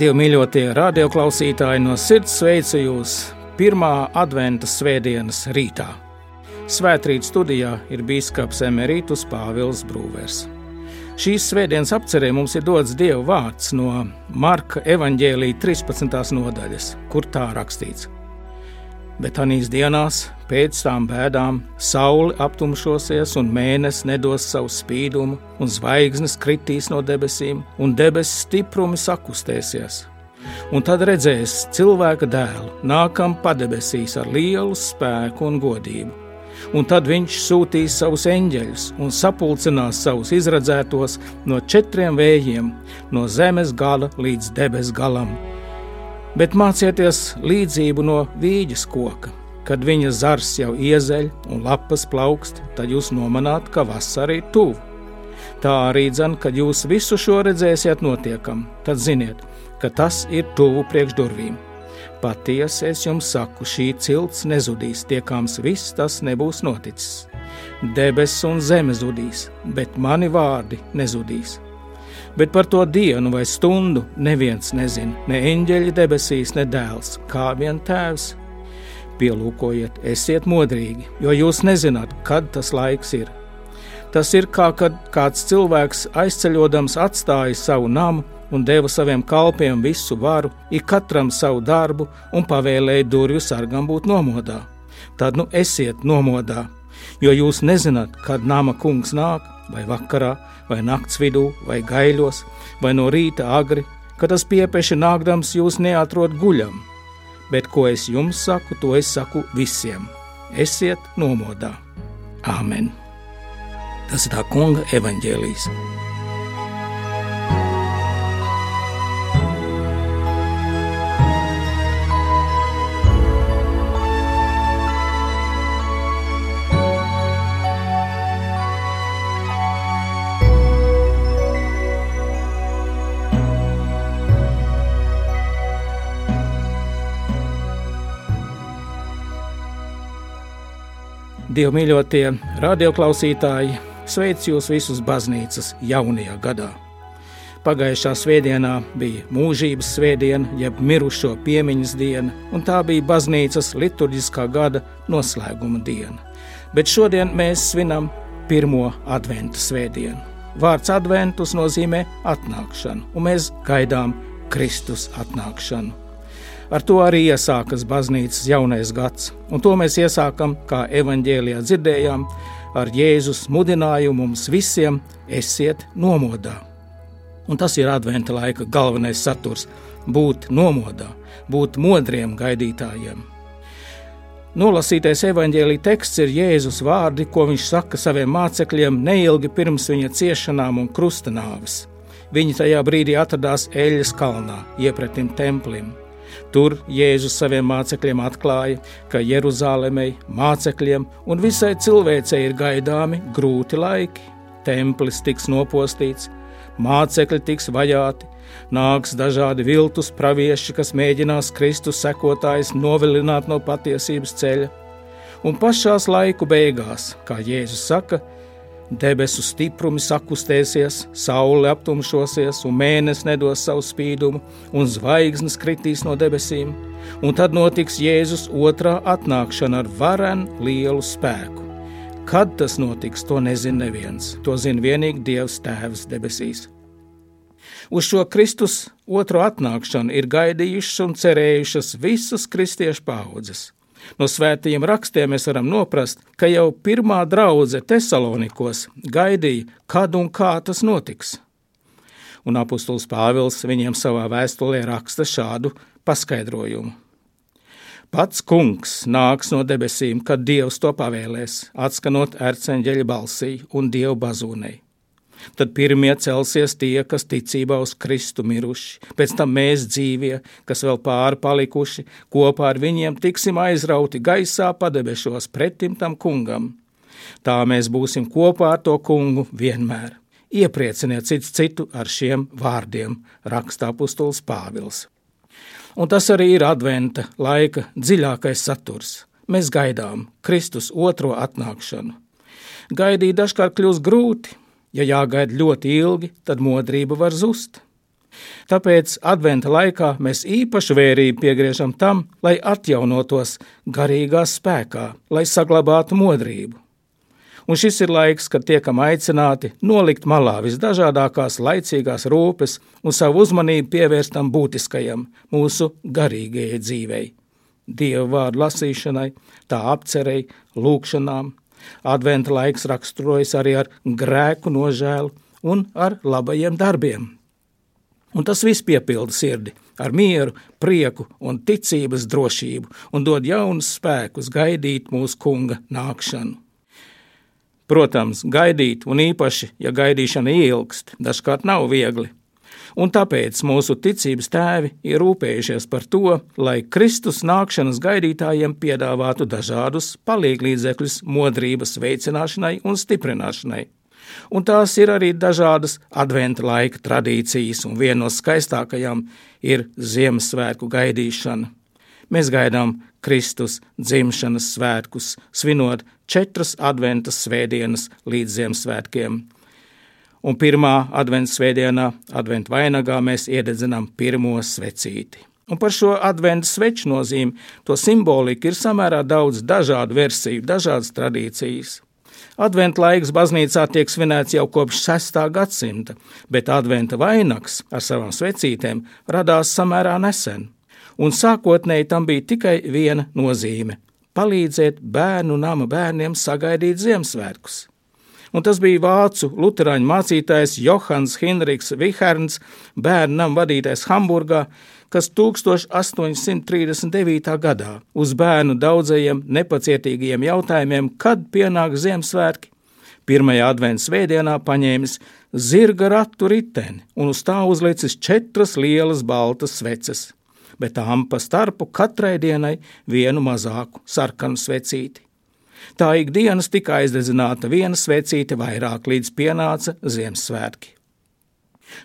Dievmīļotie radioklausītāji no sirds sveicu jūs pirmā adventa svētdienas rītā. Svētrīt studijā ir biskups Emerītus Pāvils Brūvers. Šīs svētdienas apcerē mums ir dots Dieva vārds no Marka evaņģēlīja 13. nodaļas, kur tā rakstīts – bet anīs dienās, pēc tām bēdām, saule aptumšosies, un mēnesis nedos savu spīdumu, un zvaigznes kritīs no debesīm, un debesu stiprumi sakustēsies. Un tad redzēs cilvēka dēlu, nākam padebesīs ar lielu spēku un godību. Un tad viņš sūtīs savus eņģeļus un sapulcinās savus izredzētos no četriem vējiem, no zemes gala līdz debesu galam bet mācieties līdzību no vīģes koka. Kad viņa zars jau iezeļ un lapas plaukst, tad jūs nomanāt, ka vasara ir tuvu. Tā arī dzan, kad jūs visu šo redzēsiet notiekam, tad ziniet, ka tas ir tuvu priekš durvīm. Patiesi es jums saku, šī cilts nezudīs, tiekams viss tas nebūs noticis. Debesis un zeme zudīs, bet mani vārdi nezudīs bet par to dienu vai stundu neviens nezina, ne eņģeļi debesīs, ne dēls, kā vien tēvs. Pielūkojiet, esiet modrīgi, jo jūs nezināt, kad tas laiks ir. Tas ir kā kad kāds cilvēks aizceļodams atstāja savu namu un deva saviem kalpiem visu varu, ik katram savu darbu un pavēlēja durvju sargam būt nomodā. Tad nu esiet nomodā, jo jūs nezināt, kad nama kungs nāk, vai vakarā, vai nakts vidū, vai gaiļos, vai no rīta agri, kad tas piepeši nākdams jūs neatrod guļam. Bet ko es jums saku, to es saku visiem. Esiet nomodā. Āmen! Tas ir tā kunga evaņģēlijas. Dievu mīļotie radioklausītāji, sveic jūs visus baznīcas jaunajā gadā. Pagājušā svētdienā bija mūžības svētdiena, jeb mirušo piemiņas diena, un tā bija baznīcas liturģiskā gada noslēguma diena. Bet šodien mēs svinam pirmo adventu svētdienu. Vārds adventus nozīmē atnākšanu, un mēs gaidām Kristus atnākšanu. Ar to arī iesākas baznīcas jaunais gads, un to mēs iesākam, kā evanģēlijā dzirdējām, ar Jēzus mudinājumu mums visiem esiet nomodā. Un tas ir adventa laika galvenais saturs - būt nomodā, būt modriem gaidītājiem. Nolasītais evanģēlīja teksts ir Jēzus vārdi, ko viņš saka saviem mācekļiem neilgi pirms viņa ciešanām un krusta nāves. Viņi tajā brīdī atradās Eļas kalnā, iepratim templim. Tur Jēzus saviem mācekļiem atklāja, ka Jeruzalemei, mācekļiem un visai cilvēcei ir gaidāmi grūti laiki. Templis tiks nopostīts, mācekļi tiks vajāti, nāks dažādi viltus pravieši, kas mēģinās Kristus sekotājus novilināt no patiesības ceļa. Un pašās laiku beigās, kā Jēzus saka, Debesu stiprumi sakustēsies, saule aptumšosies, un mēnesis nedos savu spīdumu, un zvaigznes kritīs no debesīm, un tad notiks Jēzus otrā atnākšana ar varenu lielu spēku. Kad tas notiks, to nezina neviens. To zina tikai Dievs Tēvs debesīs. Uz šo Kristus otro atnākšanu ir gaidījušas un cerējušas visas kristiešu paudzes. No svētajiem rakstiem mēs varam noprast, ka jau pirmā draudzene Thessalonikos gaidīja, kad un kā tas notiks. Un apustulis Pāvils viņiem savā vēstulē raksta šādu paskaidrojumu. Pats kungs nāks no debesīm, kad dievs to pavēlēs, atskanot ērceņģeļa balsī un dievu bazūnei. Tad pirmie celsies tie, kas ticībā uz Kristu miruši, pēc tam mēs dzīvie, kas vēl pāri palikuši, kopā ar viņiem tiksim aizrauti gaisā padebešos pretim tam kungam. Tā mēs būsim kopā ar to kungu vienmēr. Ieprieciniet cits citu ar šiem vārdiem, raksta apustulis Pāvils. Un tas arī ir adventa laika dziļākais saturs. Mēs gaidām Kristus otro atnākšanu. Gaidīt dažkārt kļūst grūti, Ja jāgaida ļoti ilgi, tad modrība var zust. Tāpēc adventa laikā mēs īpašu vērību piegriežam tam, lai atjaunotos garīgā spēkā, lai saglabātu modrību. Un šis ir laiks, kad tiekam aicināti nolikt malā visdažādākās laicīgās rūpes un savu uzmanību pievērstam būtiskajam, mūsu garīgajai dzīvei. Dieva vārdu lasīšanai, tā apcerei, lūkšanām. Adventa laiks raksturojas arī ar grēku nožēlu un ar labajiem darbiem. Un tas viss piepilda sirdi ar mieru, prieku un ticības drošību un dod jaunus spēkus gaidīt mūsu kunga nākšanu. Protams, gaidīt, un īpaši, ja gaidīšana ilgst, dažkārt nav viegli. Un tāpēc mūsu ticības tēvi ir rūpējušies par to, lai Kristus nākšanas gaidītājiem piedāvātu dažādus palīglīdzekļus modrības veicināšanai un stiprināšanai un tās ir arī dažādas adventa laika tradīcijas, un viena no skaistākajām ir Ziemassvētku gaidīšana. Mēs gaidām Kristus dzimšanas svētkus, svinot četras adventas svētdienas līdz Ziemassvētkiem. Un pirmā adventas svētdienā, adventu vainagā, mēs iededzinām pirmo svecīti. Un par šo adventu sveču nozīmi, to simboliku ir samērā daudz dažādu versiju, dažādas tradīcijas. Adventa laiks baznīcā tiek svinēts jau kopš 6. gadsimta, bet adventa vainags ar savām svecītēm radās samērā nesen. Un sākotnēji tam bija tikai viena nozīme - palīdzēt bērnu nama bērniem sagaidīt Ziemassvētkus. Un tas bija vācu luterāņu mācītājs Johans Hinrichs Viherns, bērnu nama vadītājs Hamburgā, kas 1839. gadā uz bērnu daudzajiem nepacietīgajiem jautājumiem, kad pienāk Ziemassvētki, pirmajā adventas svētdienā paņēmis zirga ratu riteni un uz tā uzlicis četras lielas baltas sveces, bet tām pa starpu katrai dienai vienu mazāku sarkanu svecīti. Tā ikdienas tika aizdedzināta viena svecīte vairāk, līdz pienāca Ziemassvētki.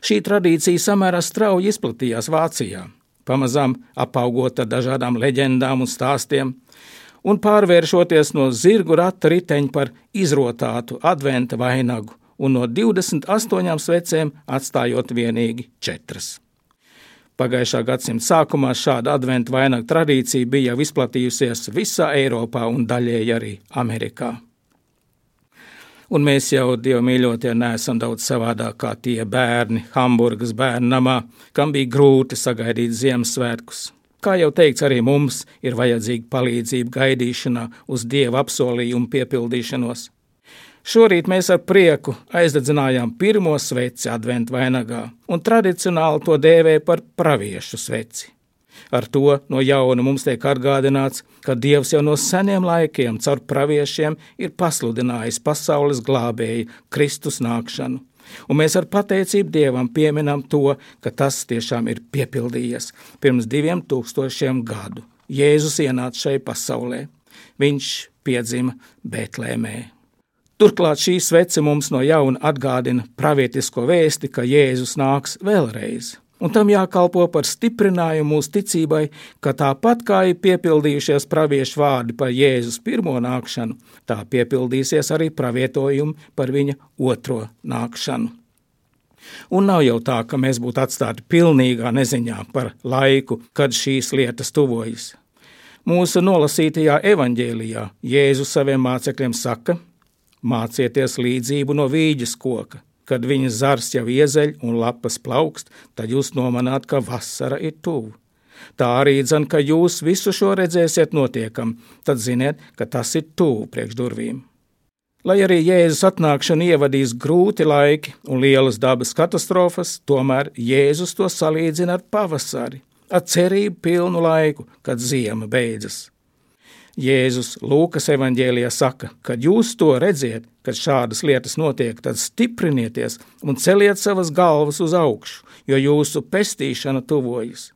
Šī tradīcija samērā strauji izplatījās Vācijā, pamazām apaugot ar dažādām leģendām un stāstiem, un pārvēršoties no zirgu rata riteņa par izrotātu adventa vainagu, un no 28 svecēm atstājot vienīgi četras. Pagājušā gadsimta sākumā šāda adventa vainaga tradīcija bija jau izplatījusies visā Eiropā un daļēji arī Amerikā. Un mēs jau, Dieva mīļotie, neesam daudz savādāk kā tie bērni Hamburgas bērnu namā, kam bija grūti sagaidīt Ziemassvētkus. Kā jau teikts, arī mums ir vajadzīga palīdzība gaidīšanā uz Dieva apsolījumu piepildīšanos. Šorīt mēs ar prieku aizdedzinājām pirmo sveci adventu vainagā, un tradicionāli to dēvē par praviešu sveci. Ar to no jauna mums tiek atgādināts, ka Dievs jau no seniem laikiem caur praviešiem ir pasludinājis pasaules glābēju Kristus nākšanu. Un mēs ar pateicību Dievam pieminam to, ka tas tiešām ir piepildījies pirms diviem tūkstošiem gadu. Jēzus ienāca šai pasaulē. Viņš piedzima Betlēmē. Turklāt šī svece mums no jauna atgādina pravietisko vēsti, ka Jēzus nāks vēlreiz un tam jākalpo par stiprinājumu mūsu ticībai, ka tāpat kā ir piepildījušies praviešu vārdi par Jēzus pirmo nākšanu, tā piepildīsies arī pravietojumi par viņa otro nākšanu. Un nav jau tā, ka mēs būtu atstāti pilnīgā neziņā par laiku, kad šīs lietas tuvojas. Mūsu nolasītajā evaņģēlijā Jēzus saviem mācekļiem saka: Mācieties līdzību no vīģes koka Kad viņa zars jau iezeļ un lapas plaukst, tad jūs nomanāt, ka vasara ir tuvu. Tā arī dzen, ka jūs visu šo redzēsiet notiekam, tad ziniet, ka tas ir tuvu priekš durvīm. Lai arī Jēzus atnākšana ievadīs grūti laiki un lielas dabas katastrofas, tomēr Jēzus to salīdzina ar pavasari, ar cerību pilnu laiku, kad ziema beidzas. Jēzus Lūkas evanģēlijā saka, kad jūs to redziet, kad šādas lietas notiek, tad stiprinieties un celiet savas galvas uz augšu, jo jūsu pestīšana tuvojas.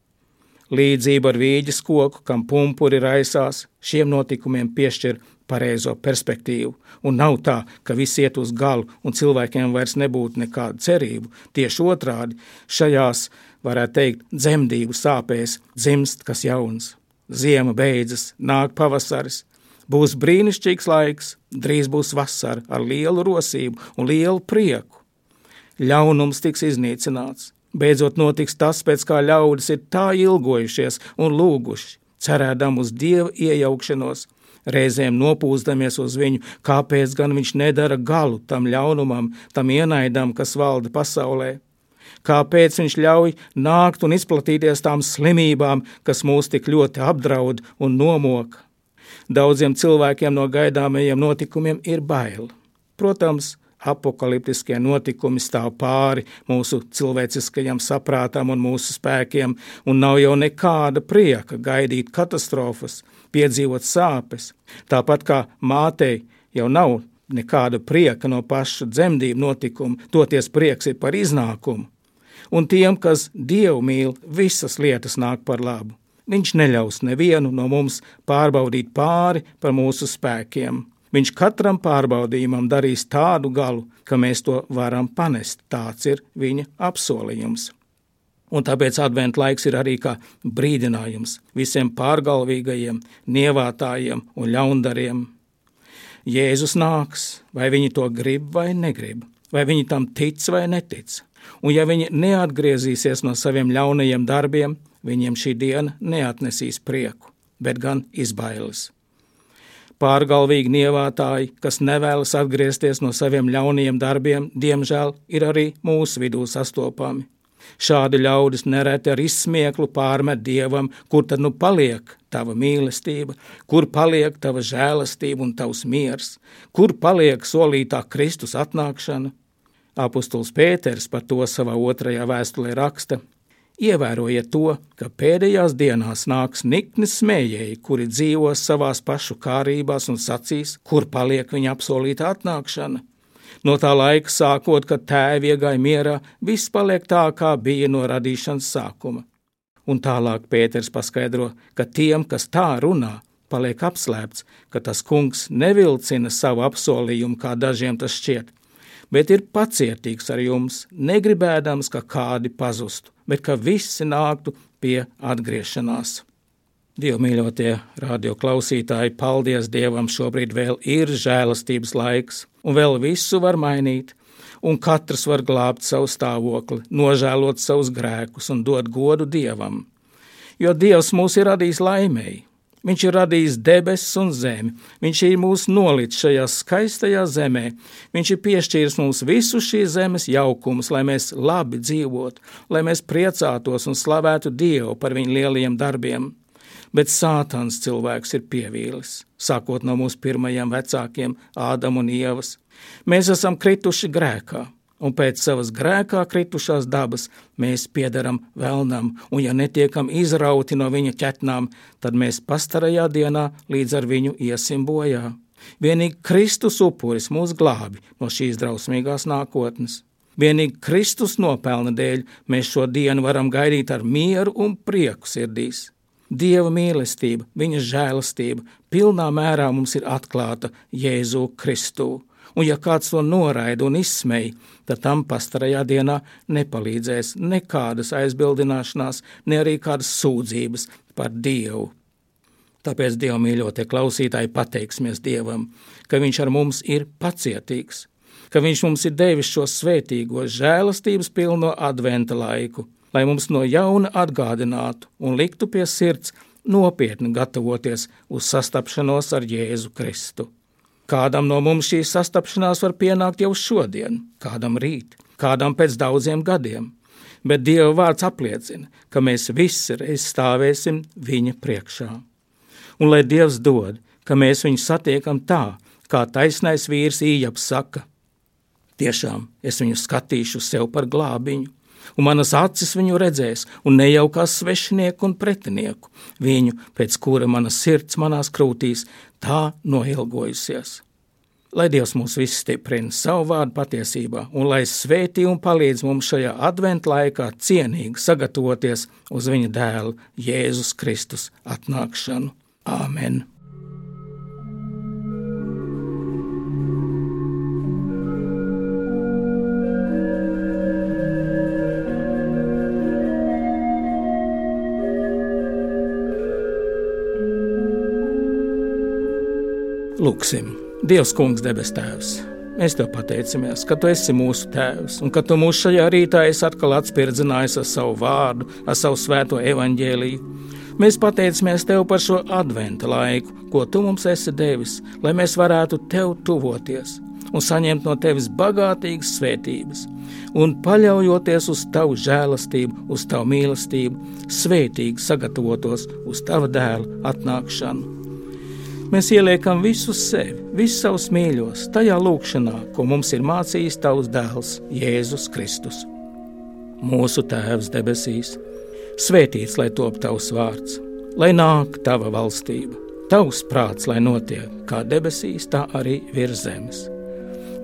Līdzība ar vīģes koku, kam pumpuri raisās, šiem notikumiem piešķir pareizo perspektīvu, un nav tā, ka viss iet uz galu un cilvēkiem vairs nebūtu nekāda cerība. Tieši otrādi šajās, varētu teikt, dzemdību sāpēs dzimst kas jauns. Ziema beidzas, nāk pavasaris. Būs brīnišķīgs laiks, drīz būs vasara ar lielu rosību un lielu prieku. Ļaunums tiks iznīcināts, Beidzot notiks tas, pēc kā ļaudis ir tā ilgojušies un lūguši, cerēdam uz dieva iejaukšanos, reizēm nopūstamies uz viņu, kāpēc gan viņš nedara galu tam ļaunumam, tam ienaidam, kas valda pasaulē. Kāpēc viņš ļauj nākt un izplatīties tām slimībām, kas mūs tik ļoti apdraud un nomoka? Daudziem cilvēkiem no gaidāmajiem notikumiem ir bail. Protams, apakaliptiskie notikumi stāv pāri mūsu cilvēciskajam saprātam un mūsu spēkiem, un nav jau nekāda prieka gaidīt katastrofas, piedzīvot sāpes. Tāpat kā mātei jau nav nekāda prieka no paša dzemdību notikuma, toties prieks ir par iznākumu. Un tiem, kas Dievu mīl, visas lietas nāk par labu. Viņš neļaus nevienu no mums pārbaudīt pāri par mūsu spēkiem. Viņš katram pārbaudījumam darīs tādu galu, ka mēs to varam panest. Tāds ir viņa apsolījums. Un tāpēc adventu laiks ir arī kā brīdinājums visiem pārgalvīgajiem, nievātājiem un ļaundariem. Jēzus nāks, vai viņi to grib vai negrib, vai viņi tam tic vai netic. Un ja viņi neatgriezīsies no saviem ļaunajiem darbiem, viņiem šī diena neatnesīs prieku, bet gan izbailes pārgalvīgi nievātāji, kas nevēlas atgriezties no saviem ļaunajiem darbiem, diemžēl ir arī mūsu vidū sastopami. Šādi ļaudis nereti ar izsmieklu pārmet dievam, kur tad nu paliek tava mīlestība, kur paliek tava žēlastība un tavs miers, kur paliek solītā Kristus atnākšana. Apostols Pēters par to savā otrajā vēstulē raksta: Ievērojiet to, ka pēdējās dienās nāks nikni smējēji, kuri dzīvos savās pašu kārībās un sacīs, kur paliek viņa apsolīta atnākšana. No tā laika sākot, kad tēvi iegāja mierā, viss paliek tā, kā bija no radīšanas sākuma. Un tālāk Pēters paskaidro, ka tiem, kas tā runā, paliek apslēpts, ka tas kungs nevilcina savu apsolījumu, kā dažiem tas šķiet, bet ir pacietīgs ar jums, negribēdams, ka kādi pazustu, bet ka visi nāktu pie atgriešanās. Dievmīļotie radio klausītāji, paldies Dievam, šobrīd vēl ir žēlastības laiks, un vēl visu var mainīt, un katrs var glābt savu stāvokli, nožēlot savus grēkus un dot godu Dievam. Jo Dievs mūs ir radījis laimēji, Viņš ir radījis debesis un zemi, viņš ir mūs nolicis šajā skaistajā zemē, viņš ir piešķīris mums visu šīs zemes jaukumus, lai mēs labi dzīvotu, lai mēs priecātos un slavētu Dievu par viņa lielajiem darbiem. Bet sātans cilvēks ir pievīlis, sākot no mūsu pirmajiem vecākiem, Ādama un Ievas. Mēs esam krituši grēkā un pēc savas grēkā kritušās dabas mēs piedaram vēlnam, un ja netiekam izrauti no viņa ķetnām, tad mēs pastarajā dienā līdz ar viņu iesim bojā. Vienīgi Kristus upuris mūs glābi no šīs drausmīgās nākotnes. Vienīgi Kristus nopelna dēļ mēs šo dienu varam gaidīt ar mieru un prieku sirdīs. Dieva mīlestība, viņa žēlastība pilnā mērā mums ir atklāta Jēzu Kristu un ja kāds to noraida un izsmej, tad tam pastarajā dienā nepalīdzēs nekādas aizbildināšanās, ne arī kādas sūdzības par Dievu. Tāpēc Dieva mīļotie klausītāji pateiksimies Dievam, ka Viņš ar mums ir pacietīgs, ka Viņš mums ir devis šo svētīgo žēlastības pilno adventa laiku, lai mums no jauna atgādinātu un liktu pie sirds nopietni gatavoties uz sastapšanos ar Jēzu Kristu. Kādam no mums šī sastapšanās var pienākt jau šodien, kādam rīt, kādam pēc daudziem gadiem, bet Dieva vārds apliecina, ka mēs visi reiz stāvēsim viņa priekšā. Un lai Dievs dod, ka mēs viņu satiekam tā, kā taisnais vīrs ījaps saka, tiešām es viņu skatīšu sev par glābiņu, un manas acis viņu redzēs, un ne jau kā svešinieku un pretinieku, viņu, pēc kura mana sirds manās krūtīs tā noilgojusies. Lai Dievs mūs visus stiprina savu vārdu patiesībā, un lai svētī un palīdz mums šajā adventu laikā cienīgi sagatavoties uz viņa dēla Jēzus Kristus atnākšanu. Āmen! Lūksim, Dievs, Kungs, debes Tēvs! Mēs tev pateicamies, ka tu esi mūsu tēvs un ka tu mūs šajā rītā esi atkal atspirdzinājis ar savu vārdu, ar savu svēto evaņģēliju. Mēs pateicamies tev par šo adventa laiku, ko tu mums esi devis, lai mēs varētu tev tuvoties un saņemt no tevis bagātīgas svētības, un paļaujoties uz tavu žēlastību, uz tavu mīlestību, svētīgi sagatavotos uz tava dēla atnākšanu. Mēs ieliekam visu sevi, visus savus mīļos, tajā lūkšanā, ko mums ir mācījis tavs dēls, Jēzus Kristus. Mūsu Tēvs debesīs, svētīts lai top tavs vārds, lai nāk tava valstība, tavs prāts, lai notiek kā debesīs, tā arī virs zemes.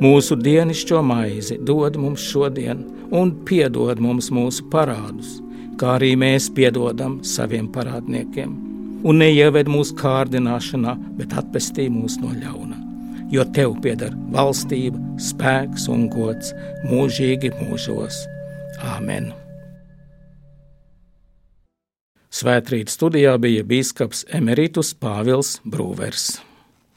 Mūsu dienascho maizi dod mums šodien, un piedod mums mūsu parādus, kā arī mēs piedodam saviem parādniekiem un neieved mūsu kārdināšanā, bet atpestī mūs no ļauna. Jo tev pieder valstība, spēks un gods mūžīgi mūžos. Āmen! Svētrīt studijā bija bīskaps Emeritus Pāvils Brūvers.